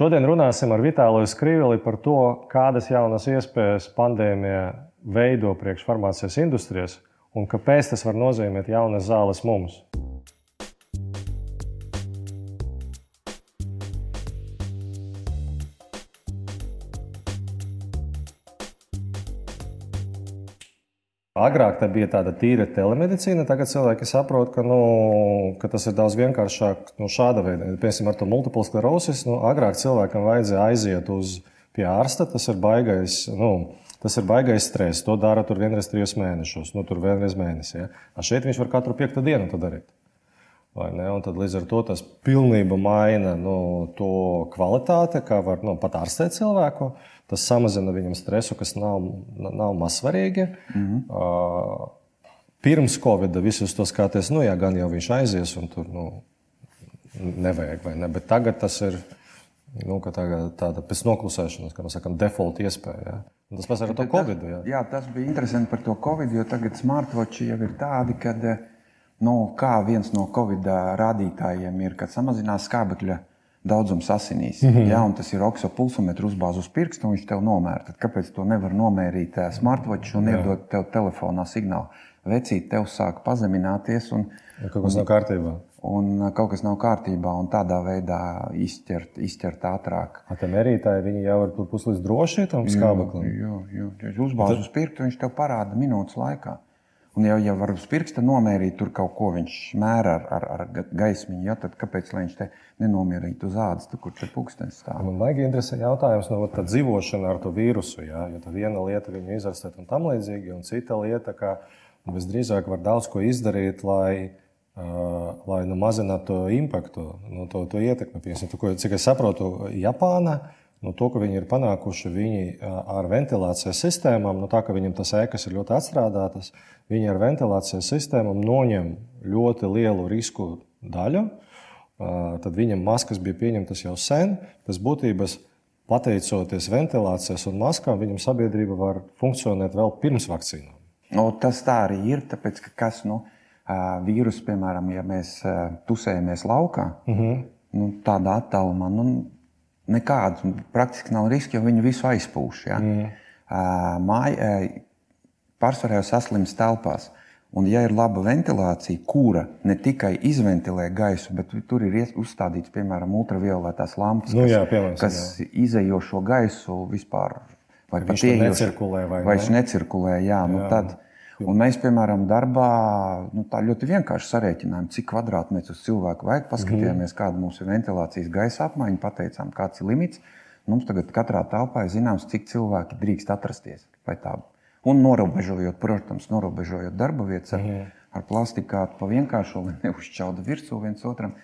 Šodien runāsim ar Vitāliju Skrīveli par to, kādas jaunas iespējas pandēmija veido priekš farmācijas industrijas un kāpēc tas var nozīmēt jaunas zāles mums. Agrāk tā bija tāda tīra telemedicīna, tagad cilvēki saprot, ka, nu, ka tas ir daudz vienkāršāk nu, šāda veida. Piemēram, ar to multiple sklerosis, nu, agrāk cilvēkam vajadzēja aiziet uz pie ārsta, tas ir baigais. Nu, Tas ir baisais stress. To dara tur vienreiz trijos mēnešos, nu, tur vienreiz mēnesī. Ja? A šeit viņš var katru piekto dienu to darīt. Tad līdz ar to tas pilnībā maina nu, to kvalitāti, kā var nu, pat ārstēt cilvēku. Tas samazina viņam stresu, kas nav, nav mazsvarīgi. Mm -hmm. uh, pirms Covid visus to skaties, nu, jā, gan jau viņš aizies un tur nu, nevajag. Ne? Bet tagad tas ir nu, tā, tāda pēc noklusēšanas, kā mēs sakām, default iespēja. Ja? Un tas pats ar to Covid. Jā. jā, tas bija interesanti par to Covid, jo tagad smartwatchi jau ir tādi, ka nu, viens no Covid rādītājiem ir, kad samazinās skābekļa daudzums asinīs. Mm -hmm. ja, tas ir oksopulsometru uzbāzts uz pirksta, un viņš tev nomēra. Tad kāpēc to nevar nomērīt smartwatch un iedot tev telefonā signālu? Vecīt, tev sāk pazemināties. Un, ja kaut kas nav kārtībā. Un kaut kas nav kārtībā, un tādā veidā izķert, izķert ātrāk. Tā mērītāji viņi jau ir puslīdz droši tam skābeklim. Jā, jā, jā. Uzbāzts uz pirksta, viņš tev parāda minūtes laikā. Un jau, ja var uz pirksta nomērīt tur kaut ko, viņš mēra ar, ar, ar gaismiņu, ja, tad kāpēc viņš te nenomierītu uz ādas, tur, kur tur pūkstens stāv? Man vajag interesē jautājums no nu, tā dzīvošana ar to vīrusu, ja, jo tā viena lieta viņu izarstēt un tam līdzīgi, un cita lieta, ka visdrīzāk var daudz ko izdarīt, lai, uh, lai nu, mazinātu to impaktu, nu, to, to ietekmi. Piemēram, cik es saprotu, Japāna nu, to, ka viņi ir panākuši viņi ar ventilācijas sistēmām, nu, tā ka viņiem tas ēkas ir ļoti atstrādātas, viņi ar ventilācijas sistēmām noņem ļoti lielu risku daļu. Tad viņam maskas bija pieņemtas jau sen. Tas būtībā pateicoties ventilācijas un maskām, viņam sabiedrība var funkcionēt vēl pirms vakcīnām. Nu, tas tā arī ir. Tāpēc, ka kas, nu, vīrusu, piemēram, ja mēs tusējamies laukā, mhm. -huh. nu, tādā attālumā, nu, nekādas, praktiski nav riska, jo viņi visu aizpūš. Ja? Mm. Māja pārsvarā jau saslims telpās. Un, ja ir laba ventilācija, kura ne tikai izventilē gaisu, bet tur ir uzstādīts, piemēram, ultravioletās lampas, nu, jā, piemēram, kas jā. izējošo gaisu vispār vai pat necirkulē. Vai vai ne? necirkulē jā, nu jā. Nu, tad, Un mēs, piemēram, darbā nu, ļoti vienkārši sarēķinājām, cik kvadrātmetrus cilvēku vajag. Paskatījāmies, kāda mums ir ventilācijas gaisa apmaiņa, pateicām, kāds ir limits. Mums tagad katrā telpā ir zināms, cik cilvēki drīkst atrasties. Un norobežojot, protams, norobežojot darba vietas ar, mhm. ar plastikātu pa vienkāršo, lai neuzšķauda virsū viens otram.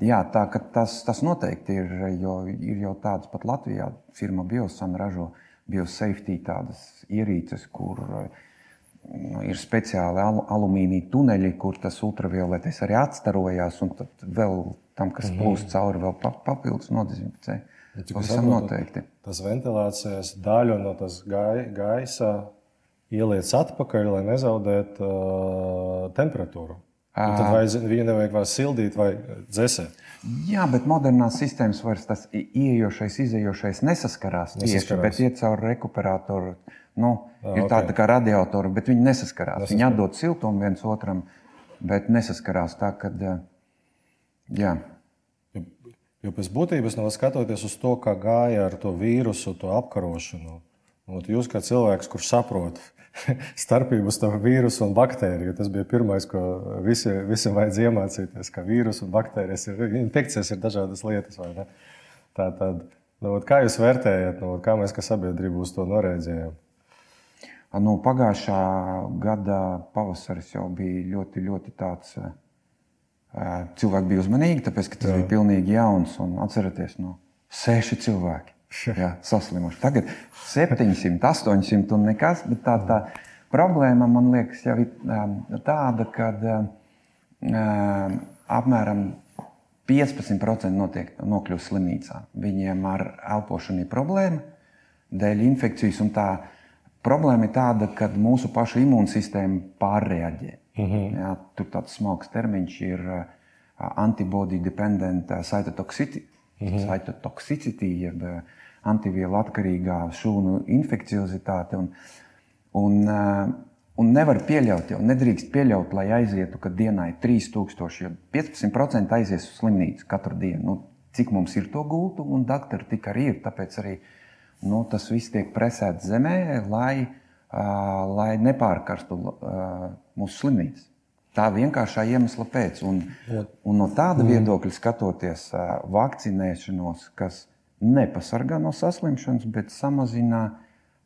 Jā, tā tas, tas noteikti ir, jo ir jau tāds pat Latvijā firma Biosan ražo biosafety tādas ierīces, kur uh, ir speciāli al alumīnija tuneļi, kur tas ultravioletais arī atstarojās, un tad vēl tam, kas -hmm. plūst cauri, vēl papildus nodezinficē. Ir noteikti. Tas ventilācijas daļu no tas gai, gaisa ieliec atpakaļ, lai nezaudētu uh, temperatūru. Un tad vajadz, viņu nevajag vairs sildīt vai dzēsēt. Jā, bet modernās sistēmas vairs tas ieejošais, izējošais nesaskarās tieši, nesaskarās. bet iet caur rekuperatoru Nu, ah, ir okay. tāda kā radiatori, bet viņi nesaskarās. nesaskarās. Viņi atdod siltumu viens otram, bet nesaskarās tā, ka. Eh, jā. Jo pēc būtības, no skatoties uz to, kā gāja ar to vīrusu, to apkarošanu, nu, jūs kā cilvēks, kurš saprot starpību starp vīrusu un baktēriju, tas bija pirmais, ko visi, visiem vajadzēja iemācīties, ka vīrusu un baktērijas ir infekcijas, ir dažādas lietas. Tā, tad, nu, kā jūs vērtējat, nu, kā mēs kā sabiedrība uz to noreaģējam? Nu, pagājušā gada pavasaris jau bija ļoti, ļoti tāds. Cilvēki bija uzmanīgi, tāpēc ka tas Jā. bija pilnīgi jauns. Atcerieties, no seši cilvēki jā, saslimuši. Tagad 700, 800 un nekas. Bet tā, tā problēma man liekas jau ir tāda, ka apmēram 15% notiek, nokļūst slimnīcā. Viņiem ar elpošanu ir problēma dēļ infekcijas tā Problēma ir tāda, ka mūsu pašu imūnsistēma pārreaģē. Mm -hmm. Jā, tur tāds smalks termiņš ir antibody dependent cytotoxicity. mhm. cytotoxicity, jeb antivielu atkarīgā šūnu infekciozitāte. Un, un, un nevar pieļaut, jau nedrīkst pieļaut, lai aizietu, ka dienā ir 3000, jo 15% aizies uz slimnīcu katru dienu. Nu, cik mums ir to gultu, un doktori tik arī ir. Tāpēc arī nu, tas viss tiek presēts zemē, lai, uh, lai nepārkarstu uh, mūsu slimnīcas. Tā vienkāršā iemesla pēc. Un, un no tāda mm. viedokļa skatoties, uh, vakcinēšanos, kas nepasargā no saslimšanas, bet samazina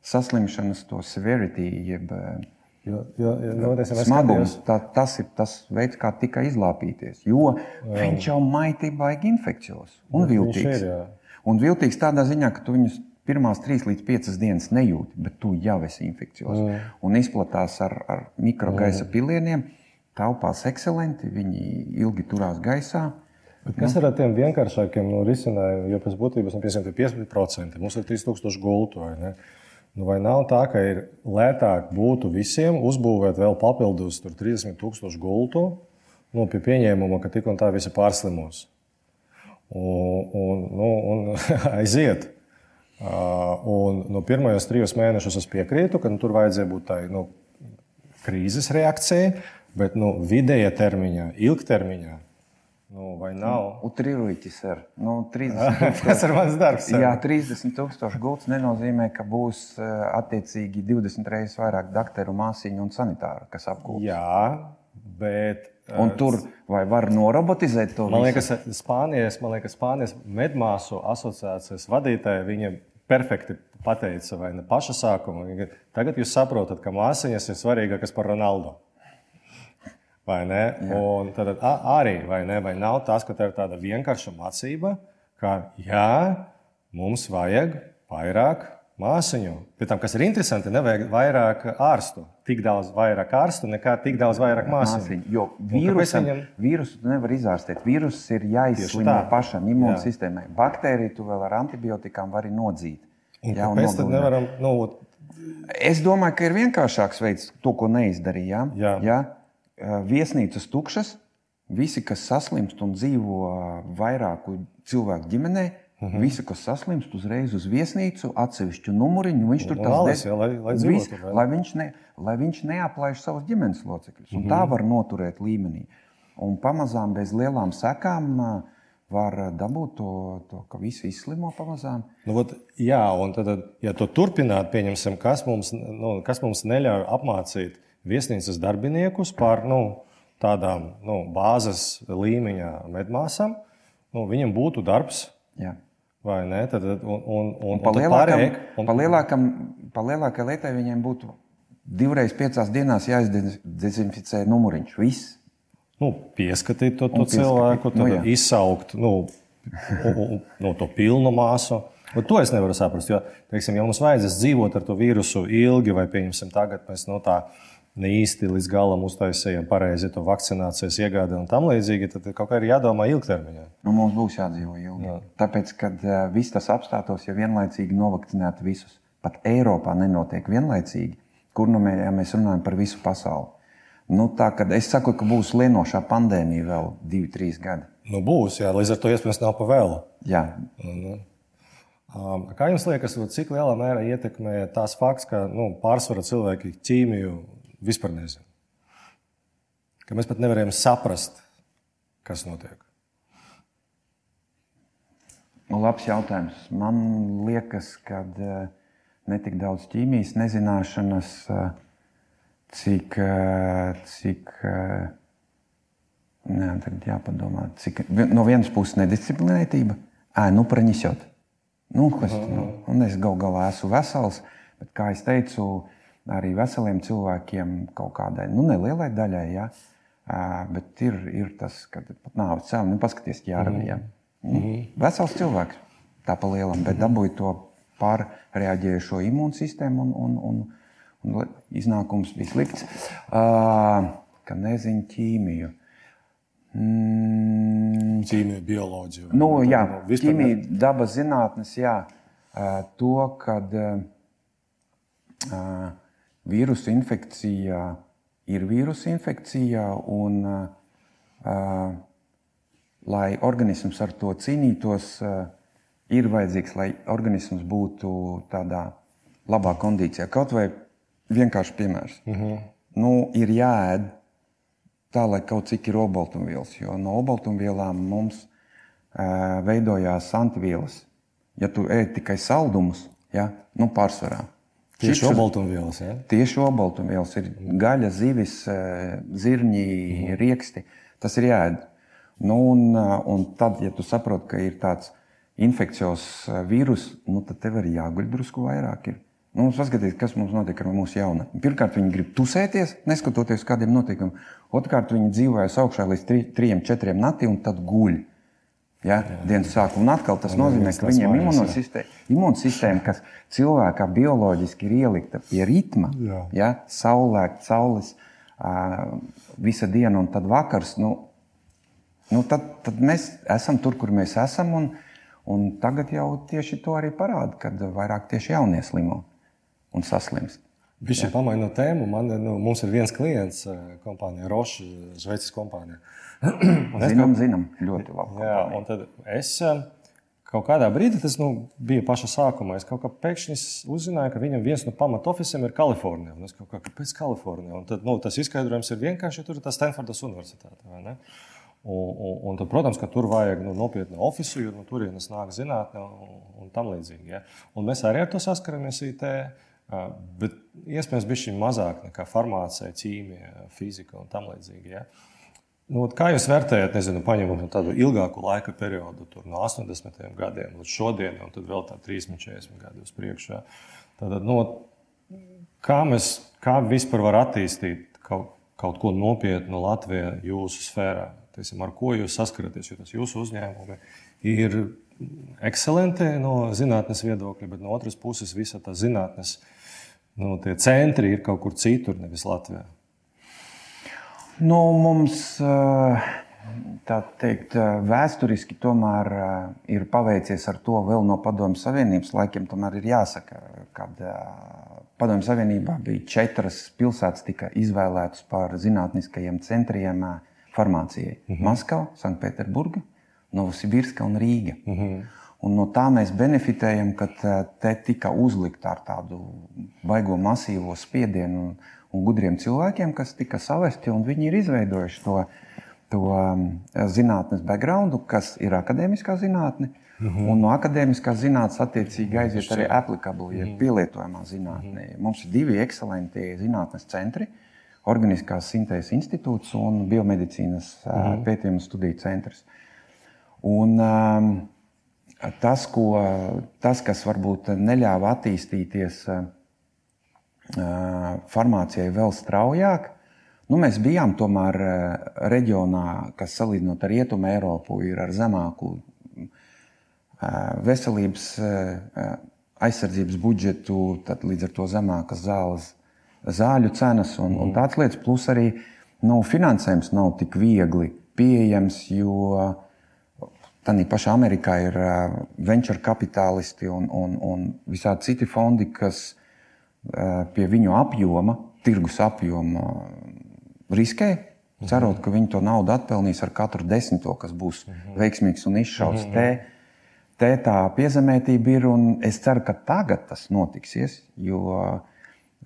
saslimšanas to severity, jeb Jo, jo, jo, no, smagums, tā, tas ir tas veids, kā tikai izlāpīties. Jo jā. viņš jau maitī baigi infekcijos un viltīgs. Ir, un viltīgs tādā ziņā, ka tu viņus pirmās trīs līdz piecas dienas nejūti, bet tu jau esi infekcijos. Jā. Un izplatās ar, ar mikrogaisa pilieniem, taupās ekscelenti, viņi ilgi turās gaisā. Bet kas ir ar tiem vienkāršākiem no risinājumiem? Jo pēc būtības, nu, piemēram, 15% mums ir 3000 gultu. Nu, vai nav tā, ka ir lētāk būtu visiem uzbūvēt vēl papildus 30,000 gultu, nu, pie pieņēmuma, ka tik un tā visi pārslimos? Un, un, nu, un aiziet. Un nu, pirmajos trijos mēnešos es piekrītu, ka nu, tur vajadzēja būt tādai nu, krīzes reakcijai, bet nu, vidējā termiņā, ilgtermiņā Nu, vai nav? Utriruiķis ir. Nu, 30 Tas ir mans darbs. Jā, 30 tūkstoši gults nenozīmē, ka būs eh, attiecīgi 20 reizes vairāk doktoru, māsīņu un sanitāru, kas apgūst. Jā, bet. Un eh, tur vai var norobotizēt to? Man liekas, Spānijas, man liekas, Spānijas medmāsu asociācijas vadītāja viņa perfekti pateica, vai ne paša sākuma. Tagad jūs saprotat, ka māsīņas ir svarīgākas par Ronaldu. Vai ne? Jā. Un tad arī vai, ne, vai nav tas, ka tā ir tāda vienkārša mācība, ka jā, mums vajag vairāk māsiņu. Pēc tam, kas ir interesanti, nevajag vairāk ārstu. Tik daudz vairāk ārstu, nekā tik daudz vairāk māsiņu. Jo vīrusam, viņam... vīrusu nevar izārstēt. Vīrus ir jāizslimo pašam imūnsistēmai. Baktēriju tu vēl ar antibiotikām vari nodzīt. Jā, Kāpēc tad nevaram? Nu... Es domāju, ka ir vienkāršāks veids to, ko neizdarījām. Jā. Jā? Viesnīcas tukšas, visi, kas saslimst un dzīvo vairāku cilvēku ģimenē, mhm. -huh. Visi, kas saslimst, uzreiz uz viesnīcu, atsevišķu numuriņu, viņš tur tas des, jā, lai, lai, vis, lai, viņš ne, lai viņš neaplaiž savus ģimenes locekļus. Uh -huh. Tā mhm. var noturēt līmenī. Un pamazām bez lielām sekām var dabūt to, to ka visi izslimo pamazām. Nu, vat, jā, un tad, ja to turpināt, pieņemsim, kas mums, nu, kas mums neļauj apmācīt viesnīcas darbiniekus par nu, tādām nu, bāzes līmeņa medmāsām, nu, viņam būtu darbs. Jā. Vai ne? Tad, un, un, un, un pa lielākam, pa lielākai lietai viņiem būtu divreiz piecās dienās jāizdezinficē numuriņš. Viss. Nu, pieskatīt to, to pieskatīt. cilvēku, tad nu, izsaukt nu, nu, to pilnu māsu. Bet to es nevaru saprast. Jo, teiksim, ja mums vajadzēs dzīvot ar to vīrusu ilgi, vai pieņemsim, tagad mēs no tā ne īsti līdz galam uztaisījām pareizi to vakcinācijas iegādi un tam līdzīgi, tad kaut kā ir jādomā ilgtermiņā. Nu, mums būs jādzīvo ilgi. Jā. Tāpēc, kad uh, viss tas apstātos, ja vienlaicīgi novakcinētu visus, pat Eiropā nenotiek vienlaicīgi, kur nu mē, ja mēs runājam par visu pasauli. Nu, tā, es saku, ka būs lienošā pandēmija vēl divi, trīs gadi. Nu, būs, jā, līdz ar to iespējams nav pa vēlu. Jā. Nu. Kā jums liekas, cik lielā mērā ietekmē tās fakts, ka nu, pārsvarā cilvēki ķīmiju vispār nezinu. Ka mēs pat nevarējām saprast, kas notiek. Nu, labs jautājums. Man liekas, ka eh, ne tik daudz ķīmijas nezināšanas, eh, cik, eh, cik Nē, tagad jāpadomā, cik no vienas puses nedisciplinētība, ē, nu, praņisot. Nu, kas, nu, un es gal galā esmu vesels, bet, kā jau teicu, arī veseliem cilvēkiem, kaut kādai nu, nelielai daļai. Ja? Bet ir, ir tas, ka pat nāves cēlā, nu, paskaties, ķēravījā. Mm -hmm. Vesels cilvēks, tā pa lielam, bet dabūja to pārreaģējušo imūnsistēmu un, un, un, un iznākums bija slikts. Uh, ka nezinu ķīmiju. Mm. Ķīmija, bioloģija. Nu, jā, ķīmija, dabas zinātnes, jā. Uh, to, kad uh, vīrusu infekcija ir vīrusu infekcija, un uh, lai organisms ar to cīnītos, uh, ir vajadzīgs, lai organisms būtu tādā labā kondīcijā. Kaut vai vienkārši piemērs. Uh -huh. nu, ir jāēd tā, lai kaut cik ir olbaltumvielas, jo no olbaltumvielām mums uh, veidojās antivielas. Ja tu ēd tikai saldumus, ja, nu pārsvarā. Tieši olbaltumvielas. Ja? Tieši olbaltumvielas ir gaļa, zivis, zirņi, uh mhm. -huh. rieksti. Tas ir jāēd. Nu, un, un tad, ja tu saproti, ka ir tāds infekcijos vīrus, nu, tad tev arī jāguļ drusku vairāk. Ir. Nu, paskatieties, kas mums notiek ar mūsu jaunatni. Pirmkārt, viņi grib tusēties, neskatoties kādiem notikumiem. Otrkārt, viņi dzīvojas augšā līdz 3, 4 naktī un tad guļ. Ja? Dienas sākumā. Un atkal tas nozīmē, ka viņiem imunosistēma, imunsistēma, kas cilvēkā bioloģiski ir ielikta pie ritma, ja? saulēkt, saules, uh, visa diena un tad vakars, nu, nu tad, tad mēs esam tur, kur mēs esam. Un, un tagad jau tieši to arī parāda, kad vairāk tieši jaunie slimo un saslimst. Viņš ir pamainījis tēmu. Man, nu, mums ir viens klients, kompānija Roša, Šveices kompānija. Zinām, zinām, ļoti labi. Jā, un tad es eh, kaut kādā brīdī, tas nu, bija paša sākumā, es kaut kā pēkšņi uzzināju, ka viņam viens no pamatofisiem ir Kalifornijā. Un es kaut kā, kāpēc Kalifornijā? Un tad, nu, tas izskaidrojums ir vienkārši, ja tur ir tā Stanfordas universitāte. Un, un, un tad, protams, ka tur vajag nu, nopietnu oficiālu, jo no turienes nāk zinātnē un, un tam līdzīgi. Ja? Un mēs arī ar to saskaramies IT. Bet iespējams, bija šī mazāk nekā farmācija, ķīmija, fizika un tam līdzīgi. Ja? Nu, kā jūs vērtējat, nezinu, paņemot tādu ilgāku laika periodu, no 80 gadiem līdz šodienai, un tad vēl tā 30, 40 gadi uz priekšu? Ja? Tad, nu, kā, mēs, kā vispār var attīstīt kaut, kaut ko nopietnu Latvijā jūsu sfērā? Tiesim, ar ko jūs saskaraties, jo tas jūsu uzņēmumi ir ekscelenti no zinātnes viedokļa, bet no otras puses visa tā zinātnes nu, centri ir kaut kur citur, nevis Latvijā. Nu, mums tā teikt, vēsturiski tomēr ir paveicies ar to vēl no Padomju Savienības laikiem. Tomēr ir jāsaka, ka Padomju Savienībā bija četras pilsētas, tika izvēlētas par zinātniskajiem centriem farmācijai. Mm -hmm. Maskava, Sanktpēterburga, Novosibirska un Rīga. Mm -hmm. Un no tā mēs benefitējam, ka te tika uzlikta ar tādu baigo masīvo spiedienu un, un gudriem cilvēkiem, kas tika savesti, un viņi ir izveidojuši to, to um, zinātnes background, kas ir akadēmiskā zinātne. Mm -hmm. Un no akadēmiskās zinātnes attiecīgi aiziet arī applicable, ja pielietojamā zinātnē. Mm -hmm. Mums ir divi ekscelenti zinātnes centri. Organiskās sintēzes institūts un biomedicīnas mm -hmm. pētījuma studiju centrs. Un, um, tas, ko, tas, kas varbūt neļāva attīstīties uh, farmācijai vēl straujāk, nu, mēs bijām tomēr reģionā, kas salīdzinot ar Rietumu Eiropu, ir ar zemāku veselības aizsardzības budžetu, tad līdz ar to zemākas zāles zāļu cenas un, un tādas lietas. Plus arī nu, finansējums nav tik viegli pieejams, jo tādā pašā Amerikā ir venture kapitālisti un, un, un visādi citi fondi, kas pie viņu apjoma, tirgus apjoma, riskē. Cerot, ka viņi to naudu atpelnīs ar katru desmito, kas būs veiksmīgs un izšauts. -hmm. Te, te tā piezemētība ir, un es ceru, ka tagad tas notiksies. Jo uh,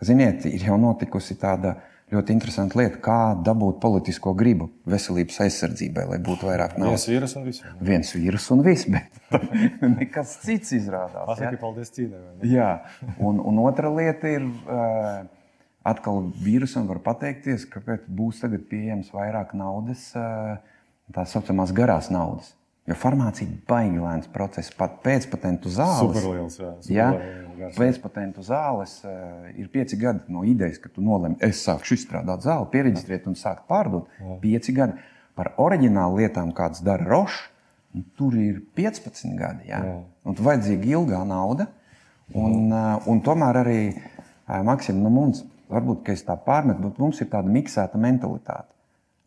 Ziniet, ir jau notikusi tāda ļoti interesanta lieta, kā dabūt politisko gribu veselības aizsardzībai, lai būtu vairāk naudas. Viens vīrus un viss. Viens vīrus un viss, bet nekas cits izrādās. Pasaki, ja? paldies cīnai. Jā, un, un otra lieta ir, uh, atkal vīrusam var pateikties, ka būs tagad pieejams vairāk naudas, uh, tā saucamās garās naudas. Jo farmācija ir baigi lēns process. Pat pēcpatentu zāles. Superliels, jā, super ja, pēcpatentu zāles uh, ir pieci gadi no idejas, ka tu nolemi, es sākšu izstrādāt zāli, pieregistrēt un sākt pārdot. Jā. Pieci gadi par oriģinālu lietām, kādas dara Rošs. Tur ir 15 gadi. Ja? Jā. Un tur vajadzīga ilgā nauda. Un, uh, un tomēr arī uh, Maksim, nu mums, varbūt es tā pārmetu, bet mums ir tāda miksēta mentalitāte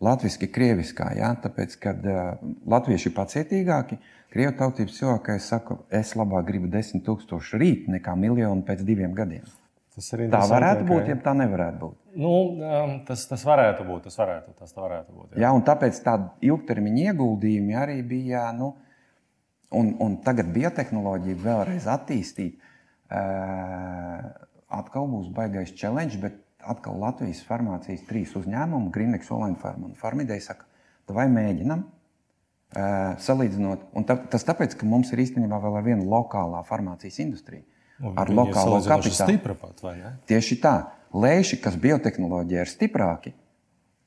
latviešu, krieviskā. Ja? Tāpēc, kad uh, latvieši ir pacietīgāki, krievu tautības cilvēki saka, es labāk gribu desmit tūkstošu rīt nekā miljonu pēc diviem gadiem. Tas ir tā varētu būt, ja tā nevarētu būt. Nu, tas, tas varētu būt. Tas varētu, tas varētu būt jā. Jā, un tāpēc tādi ilgtermiņa ieguldījumi arī bija. Nu, un, un tagad biotehnoloģija vēlreiz attīstīt. Uh, atkal būs baigais challenge, bet atkal Latvijas farmācijas trīs uzņēmumu, Greenex, Olaņa Farma un Farmidei saka, vai mēģinam uh, salīdzinot. Un tā, tas tāpēc, ka mums ir īstenībā vēl ar vienu lokālā farmācijas industriju. Un ar lokālo kapitālu. Pat? Tieši tā. Lēši, kas biotehnoloģija ir stiprāki,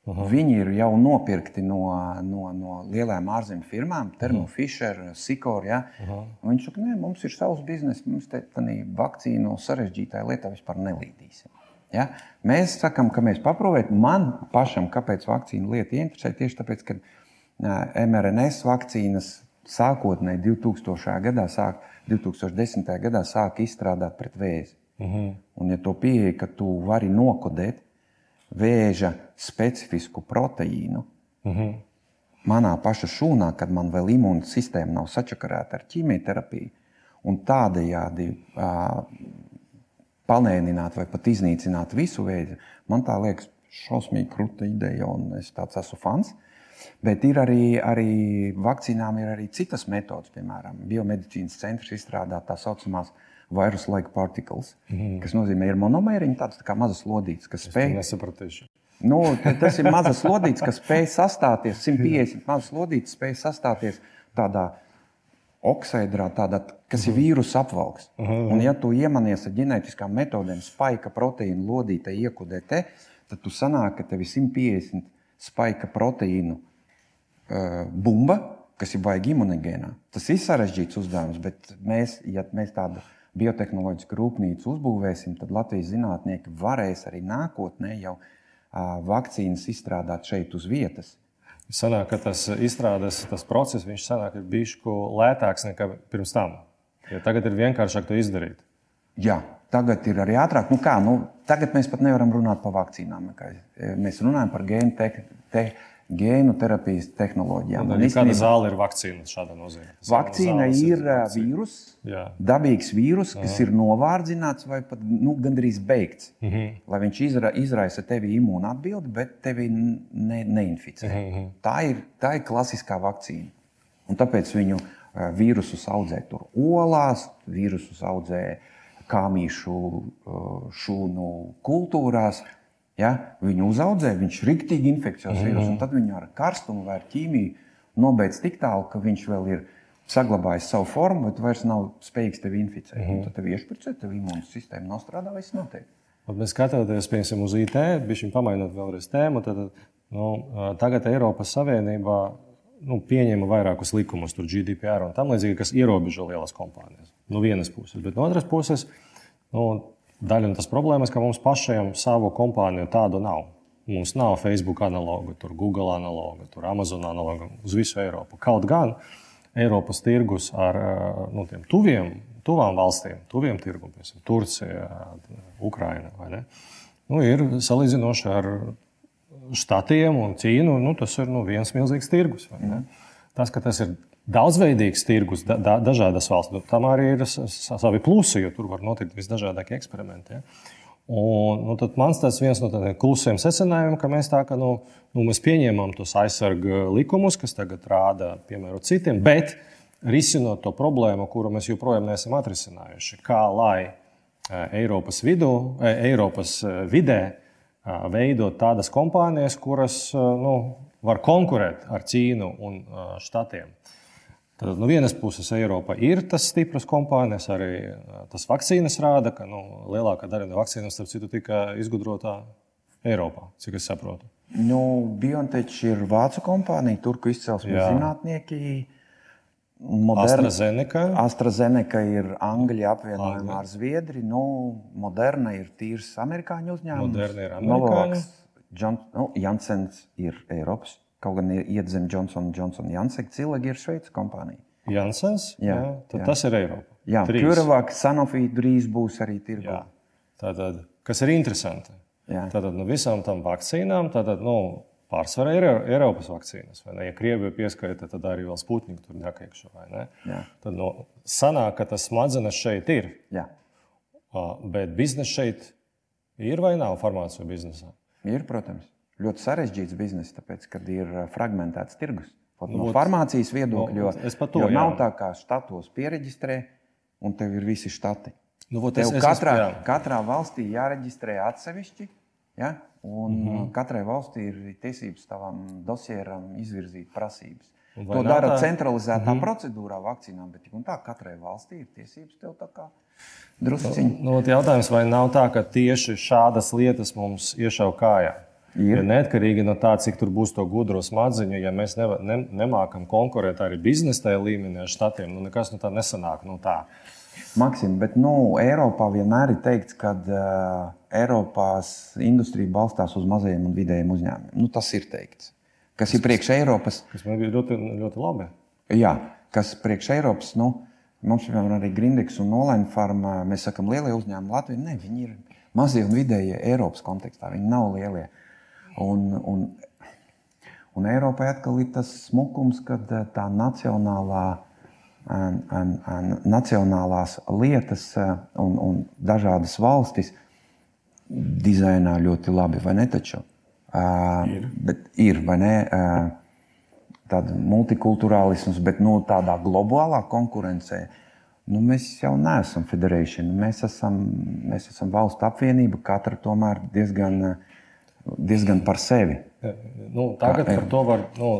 Aha. Viņi ir jau nopirkti no, no, no lielām ārzemju firmām, Thermo Fisher, Sikor. Ja? Viņš saka, ka mums ir savs bizness, mums te tādā vakcīnu sarežģītajā lietā vispār nelīdīsim. Ja? Mēs sakām, ka mēs paprovējam. Man pašam, kāpēc vakcīna lieta interesē, tieši tāpēc, ka mRNS vakcīnas sākotnēji 2000. gadā, sāk, 2010. gadā sāka izstrādāt pret vēzi. Uh -huh. Un, ja to pieeja, ka tu vari nokodēt vēža specifisku proteīnu. Mm -hmm. Manā paša šūnā, kad man vēl imūna sistēma nav sačakarēta ar ķīmijterapiju, un tādējādi uh, palēnināt vai pat iznīcināt visu vēzi, man tā liekas šausmīgi krūta ideja, un es tāds esmu fans. Bet ir arī, arī vakcīnām ir arī citas metodas, piemēram, biomedicīnas centrs izstrādā tā saucamās uh, virus-like particles, mm. kas nozīmē, ir monomēriņi, tādas tā kā mazas lodītes, kas spēj. Nesapratīšu. Nu, tas ir mazas lodītes, kas spēj sastāties, 150 mazas lodītes spēj sastāties tādā tādā, kas ir mhm. vīrusu apvalks. Uh -huh. Un, ja tu iemanies ar ģenētiskām metodēm, spaika proteīnu lodītē iekudē te, tad tu sanāk, ka tev ir 150 spaika proteīnu uh, bumba, kas ir baigi imunogēnā. Tas ir sarežģīts uzdevums, bet mēs, ja mēs tādu biotehnoloģisku rūpnīcu uzbūvēsim, tad Latvijas zinātnieki varēs arī nākotnē jau vakcīnas izstrādāt šeit uz vietas. Sanāk, ka tas izstrādes tas process sanāk, ir bijis lētāks nekā pirms tam. Ja tagad ir vienkāršāk to izdarīt. Jā, tagad ir arī ātrāk. Nu kā, nu, tagad mēs pat nevaram runāt par vakcīnām. Mēs runājam par gēnu tehnoloģiju gēnu terapijas tehnoloģijām. Un, īstenībā, kāda zāle ir vakcīna šādā nozīmē? Vakcīna ir vīrus, Jā. dabīgs vīrus, kas Aha. ir novārdzināts vai pat nu, gandrīz beigts. Mhm. -huh. Lai viņš izra, izraisa tevi imūnu atbildi, bet tevi ne, neinficē. Mhm. -huh. tā, ir, tā ir klasiskā vakcīna. Un tāpēc viņu vīrusus audzē tur olās, vīrusus audzē kāmīšu šūnu kultūrās. Ja? Viņu uzaudzē, viņš ir rīktīgi infekcijos mm -hmm. un tad viņu ar karstumu vai ar ķīmiju nobeidz tik tālu, ka viņš vēl ir saglabājis savu formu, bet vairs nav spējīgs tevi inficēt. Mm -hmm. Tad tev iešpricē, tev imūnas sistēma nostrādā, viss notiek. Un mēs skatāmies piemēram, uz IT, bija pamainot vēlreiz tēmu. Tad, nu, tagad Eiropas Savienībā nu, pieņēma vairākus likumus, tur GDPR un tam līdzīgi, kas ierobežo lielas kompānijas. No vienas puses, bet no otras puses, nu, Daļa no tās problēmas, ka mums pašiem savu kompāniju tādu nav. Mums nav Facebook analoga, tur Google analoga, tur Amazon analoga uz visu Eiropu. Kaut gan Eiropas tirgus ar nu, tuviem, tuvām valstīm, tuviem tirgumiem, piemēram, Turcija, Ukraina, nu, ir salīdzinoši ar štatiem un Ķīnu. Nu, tas ir nu, viens milzīgs tirgus. Tas, ka tas ir daudzveidīgs tirgus, da, da, dažādas valsts. Nu, tam arī ir savi plusi, jo tur var notikt visdažādākie eksperimenti. Ja? Un, nu, mans tas viens no tādiem klusiem secinājumiem, ka mēs tā kā nu, nu, mēs pieņēmām tos aizsarga likumus, kas tagad rāda piemēru citiem, bet risinot to problēmu, kuru mēs joprojām neesam atrisinājuši, kā lai e, Eiropas, vidu, e, Eiropas e, vidē veidot tādas kompānijas, kuras nu, var konkurēt ar Ķīnu un Štatiem. Tad no vienas puses Eiropa ir tas stipras kompānijas, arī tas vakcīnas rāda, ka nu, lielākā daļa no vakcīnām, starp citu, tika izgudrota Eiropā, cik es saprotu. Nu, BioNTech ir vācu kompānija, turku izcelsmes zinātnieki. Moderna, AstraZeneca. AstraZeneca ir Angļu apvienojumā ar Zviedri. Nu, Moderna ir tīrs amerikāņu uzņēmums. Moderna ir amerikāņu. John, nu, Jansens ir Eiropas Kaut gan iet zem Johnson Johnson Jansek, Cilagi ir Šveices kompānija. Jansens? Jā, jā, tad jā. tas ir Eiropa. Jā, Curavāk, Sanofi drīz būs arī tirgū. Tātad, kas ir interesanti? Jā. Tātad no visām tām vakcīnām, tātad, nu, pārsvarā ir Eiropas vakcīnas. Ja Krievija pieskaita, tad arī vēl Sputniku tur nekaikšu. Tad no, sanāk, ka tas smadzenes šeit ir. Jā. Bet biznesa šeit Ir vai nav farmācijas biznesā? Ir, protams. Ļoti sarežģīts bizness, tāpēc, kad ir fragmentēts tirgus. Pat no farmācijas viedokļa, jo, to, jo nav tā, kā štatos pieregistrē, un tev ir visi štati. Nu, vot, tev es, katrā, es, katrā valstī jāreģistrē atsevišķi, ja? un mm -hmm. katrai valstī ir tiesības tavam dosieram izvirzīt prasības. To dara tā? centralizētā mm -hmm. procedūrā vakcīnām, bet tā katrai valstī ir tiesības tev tā kā drusciņi. Nu, nu, jautājums, vai nav tā, ka tieši šādas lietas mums iešauj kājā? Ir. Ja neatkarīgi no tā, cik tur būs to gudro smadziņu, ja mēs ne, ne, nemākam konkurēt arī biznesa līmenī ar štatiem, nu nekas no tā nesanāk. Nu, tā. Maksim, bet nu, Eiropā vienmēr ir teikts, ka uh, Eiropās industrija balstās uz mazajiem un vidējiem uzņēmumiem. Nu, tas ir teikts. Kas ir priekš Eiropas? Tas man bija ļoti, ļoti labi. Jā, kas priekš Eiropas, nu, mums piemēram arī Grindeks un Nolaina farma, mēs sakam, lielie uzņēmumi Latvijā. Ne, viņi ir mazie un vidējie Eiropas kontekstā, viņi nav lielie. Un, un, un Eiropai atkal ir tas smukums, kad eh, tā nacionālā, un, un, un, nacionālās lietas eh, un, un dažādas valstis dizainā ļoti labi, vai ne taču? Uh, ir. Bet ir, vai ne? Tāda multikulturālisms, bet nu, tādā globālā konkurencē. Nu, mēs jau neesam federācija. Mēs esam, mēs esam valsts apvienība, katra tomēr diezgan uh, diezgan par sevi. Nu, tagad Kā, par to var nu,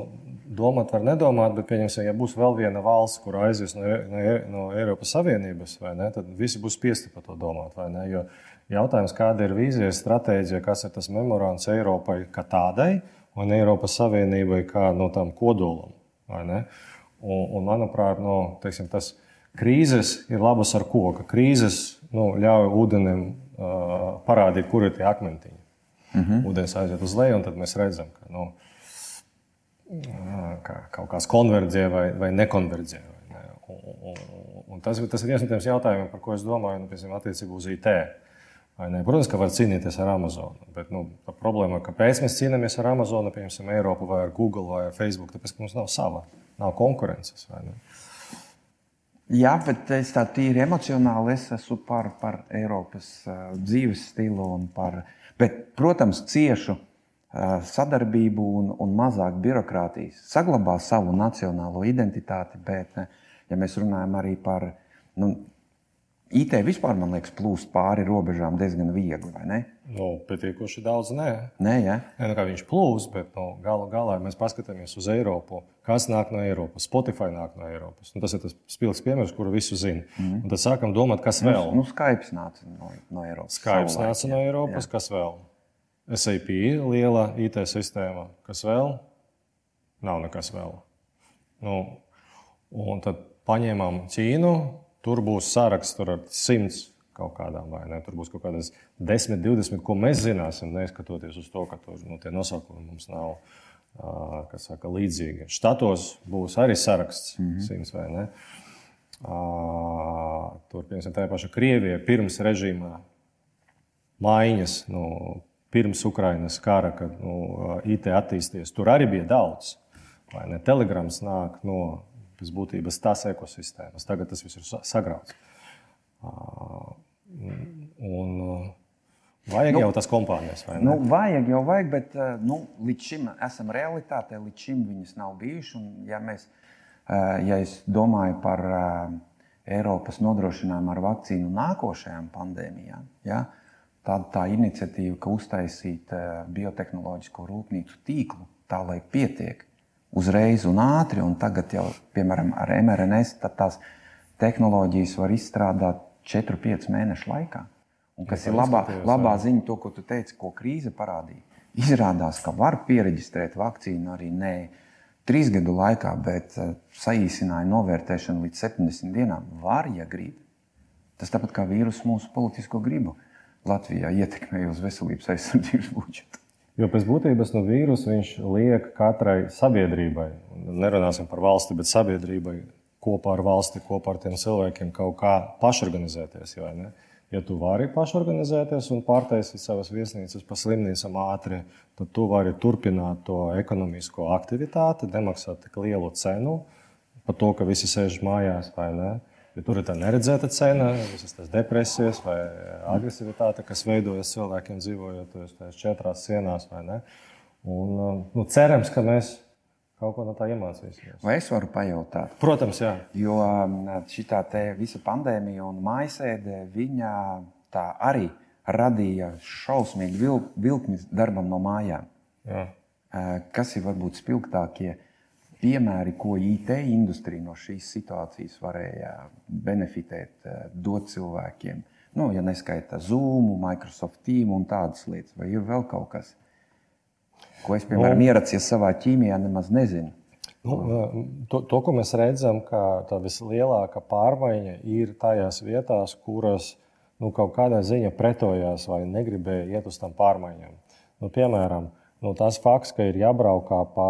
domāt, var nedomāt, bet, pieņemsim, ja būs vēl viena valsts, kur aizies no, no, no Eiropas Savienības, ne, tad visi būs spiesti par to domāt. Jo jautājums, kāda ir vīzija, stratēģija, kas ir tas memorands Eiropai kā tādai un Eiropas Savienībai kā no tām kodolam. Un, un, manuprāt, no, teiksim, tas krīzes ir labas ar koku. Krīzes nu, ļauj ūdenim uh, parādīt, kur ir tie akmentiņi. Mm -hmm. Ūdens aiziet uz leju, un tad mēs redzam, ka nu, ka kaut kāds konverģē vai, vai nekonverģē. Vai ne? un, un, un tas, tas ir viens no tiem jautājumiem, par ko es domāju, nu, piemēram, attiecībā uz IT. Protams, ka var cīnīties ar Amazonu. Bet nu, problēma ir, kāpēc mēs cīnāmies ar Amazonu, piemēram, Eiropu vai Google vai Facebook? Tāpēc, ka mums nav sava, nav konkurences. Jā, bet es tā tīri emocionāli es esmu par, par Eiropas dzīves stilu un par Bet, protams, ciešu sadarbību un, un mazāk birokrātijas. Saglabā savu nacionālo identitāti, bet, ja mēs runājam arī par nu, IT, vispār man liekas, plūst pāri robežām diezgan viegli, vai ne? Nu, pietiekoši daudz, nē. Nē, ja? nē nu, viņš plūst, bet nu, galu galā mēs paskatāmies uz Eiropu. Kas nāk no Eiropas? Spotify nāk no Eiropas. Un tas ir tas spilgts piemērs, kuru visu zina. Mm. Un tad sākam domāt, kas nu, vēl. Nu, Skype nāca no, no Eiropas. Skype nāca no Eiropas, jā. kas vēl? SAP liela IT sistēma, kas vēl? Nav nekas vēl. Nu, un tad paņēmām Ķīnu, tur būs saraksts ar simts kaut kādām, vai ne? Tur būs kaut kādas 10, 20, ko mēs zināsim, neskatoties uz to, ka tur nu, tie nosaukumi mums nav kas saka, līdzīgi. Štatos būs arī saraksts mm -hmm. simts vai ne. Tur, piemēram, tā paša Krievija pirms režīma maiņas. Nu, pirms Ukrainas kara, kad nu, IT attīstījās, tur arī bija daudz. Telegrams nāk no būtības tās ekosistēmas. Tagad tas viss ir sagrauts. Un, vajag nu, jau tas kompānijas, vai ne? Nu, vajag jau, vajag, bet nu, līdz šim esam realitātē, līdz šim viņas nav bijušas. Ja, mēs, ja es domāju par Eiropas nodrošinājumu ar vakcīnu nākošajām pandēmijām, ja, Tāda tā iniciatīva, ka uztaisīt eh, biotehnoloģisko rūpnīcu tīklu tā, lai pietiek uzreiz un ātri, un tagad jau, piemēram, ar mRNS tās tehnoloģijas var izstrādāt 4-5 mēnešu laikā. Un kas ja, ir labā, labā ziņa, to, ko tu teici, ko krīze parādīja. Izrādās, ka var pieregistrēt vakcīnu arī ne trīs gadu laikā, bet eh, saīsināja novērtēšanu līdz 70 dienām. Var, ja grib. Tas tāpat kā vīrusu mūsu politisko gribu. Latvijā ietekmēja uz veselības aizsardzības budžetu. Jo pēc būtības no vīrusa viņš liek katrai sabiedrībai, nerunāsim par valsti, bet sabiedrībai kopā ar valsti, kopā ar tiem cilvēkiem kaut kā pašorganizēties. Ja tu vari pašorganizēties un pārtaisīt savas viesnīcas pa slimnīcām ātri, tad tu vari turpināt to ekonomisko aktivitāti, nemaksāt tik lielu cenu par to, ka visi sēž mājās. Jo tur ir tā neredzēta cena, visas tās depresijas vai agresivitāte, kas veidojas cilvēkiem dzīvojot tajās četrās sienās. Un, nu, cerams, ka mēs kaut ko no tā iemācīsimies. Vai es varu pajautāt? Protams, jā. Jo šī visa pandēmija un maisēde, viņa tā arī radīja šausmīgu vil, vilkni darbam no mājām. Jā. Kas ir varbūt spilgtākie piemēri, ko IT industrija no šīs situācijas varēja benefitēt, dot cilvēkiem? Nu, ja neskaita Zoom, Microsoft Teams un tādas lietas, vai ir vēl kaut kas, ko es, piemēram, nu, ieracies savā ķīmijā, nemaz nezinu. Nu, to, to, ko mēs redzam, ka tā vislielākā pārmaiņa ir tajās vietās, kuras nu, kaut kādā ziņā pretojās vai negribēja iet uz tām pārmaiņām. Nu, piemēram, nu, tas fakts, ka ir jābraukā pa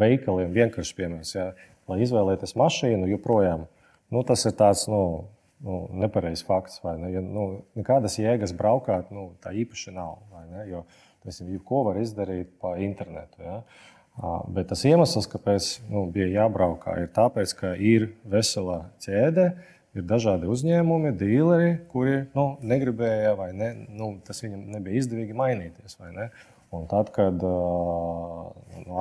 veikaliem, vienkārši piemērs, ja, lai izvēlēties mašīnu, joprojām nu, tas ir tāds nu, nu, nepareizs fakts. Ne? Ja, nu, nekādas jēgas braukāt, nu, tā īpaši nav. Jo tas ir jebko var izdarīt pa internetu. Ja? Bet tas iemesls, kāpēc nu, bija jābraukā, ir tāpēc, ka ir vesela ķēde, ir dažādi uzņēmumi, dīleri, kuri nu, negribēja vai ne, nu, tas viņam nebija izdevīgi mainīties. Ne? Un tad, kad uh,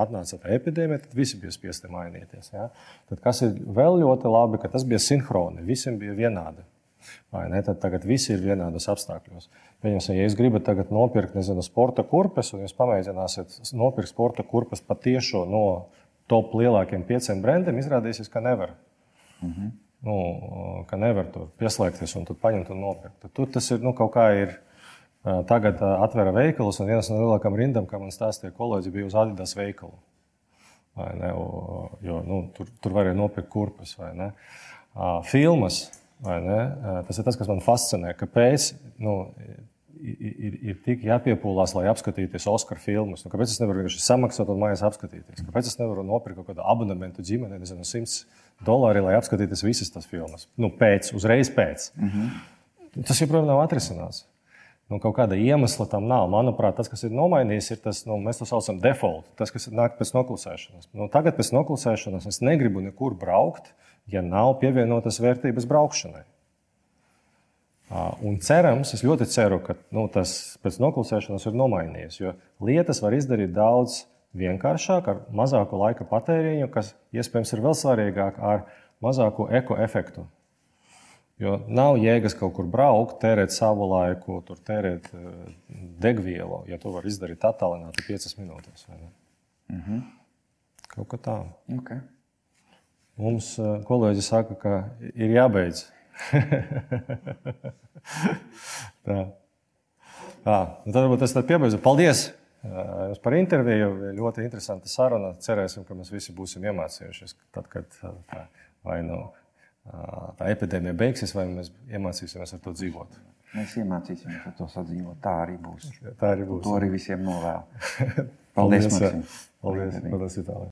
atnāca tā epidēmija, tad visi bija spiesti mainīties. Ja? Tad, kas ir vēl ļoti labi, ka tas bija sinhroni, visiem bija vienādi. Tad tagad viss ir vienādos apstākļos. Pieņemsim, ja jūs gribat tagad nopirkt nezinu, sporta kurpes, un jūs pamēģināsiet nopirkt sporta kurpes patiešo no top lielākiem pieciem brendiem, izrādīsies, ka nevar. Mm -hmm. nu, ka nevar tur pieslēgties un paņemt un nopirkt. Tad tur tas ir nu, kaut kā ir Tagad atvēra veikalus, un viens no lielākajām rindām, kā man stāstīja kolēģi, bija uz Adidas veikalu. Ne, jo, nu, tur, tur varēja nopirkt kurpes vai ne. Filmas, vai ne, tas ir tas, kas man fascinē. Kāpēc nu, ir, ir tik jāpiepūlās, lai apskatītos Oskara filmas? Nu, kāpēc es nevaru vienkārši samaksāt un mājās apskatīties? Kāpēc es nevaru nopirkt kaut kādu abonementu ģimenei, nezinu, 100 dolāri, lai apskatītos visas tās filmas? Nu, pēc, uzreiz pēc. Mm -hmm. Tas joprojām nav atrisināts. Nu, kaut kāda iemesla tam nav. Manuprāt, tas, kas ir nomainījies, ir tas, nu, mēs to saucam default. Tas, kas nāk pēc noklusēšanas. Nu, tagad pēc noklusēšanas es negribu nekur braukt, ja nav pievienotas vērtības braukšanai. Un cerams, es ļoti ceru, ka nu, tas pēc noklusēšanas ir nomainījies. Jo lietas var izdarīt daudz vienkāršāk, ar mazāku laika patēriņu, kas iespējams ir vēl svarīgāk, ar mazāku ekoefektu. Jo nav jēgas kaut kur braukt, tērēt savu laiku, tur tērēt uh, degvielu, ja to var izdarīt attālināti 5 minūtēs. Mm -hmm. Kaut kā tā. Okay. Mums uh, kolēģi saka, ka ir jābeidz. tā. Tā. Nu, tad varbūt es tad piebeidzu. Paldies! Uh, jums par interviju. Ļoti interesanta saruna. Cerēsim, ka mēs visi būsim iemācījušies. Tad, kad tā vai nu. Tā epidēmija beigsies, vai mēs iemācīsimies ar to dzīvot. Mēs iemācīsimies ar to sadzīvot. Tā arī būs. Tā arī būs. Un to arī visiem novēlu. Paldies, Paldies, Paldies, Paldies Itālijai.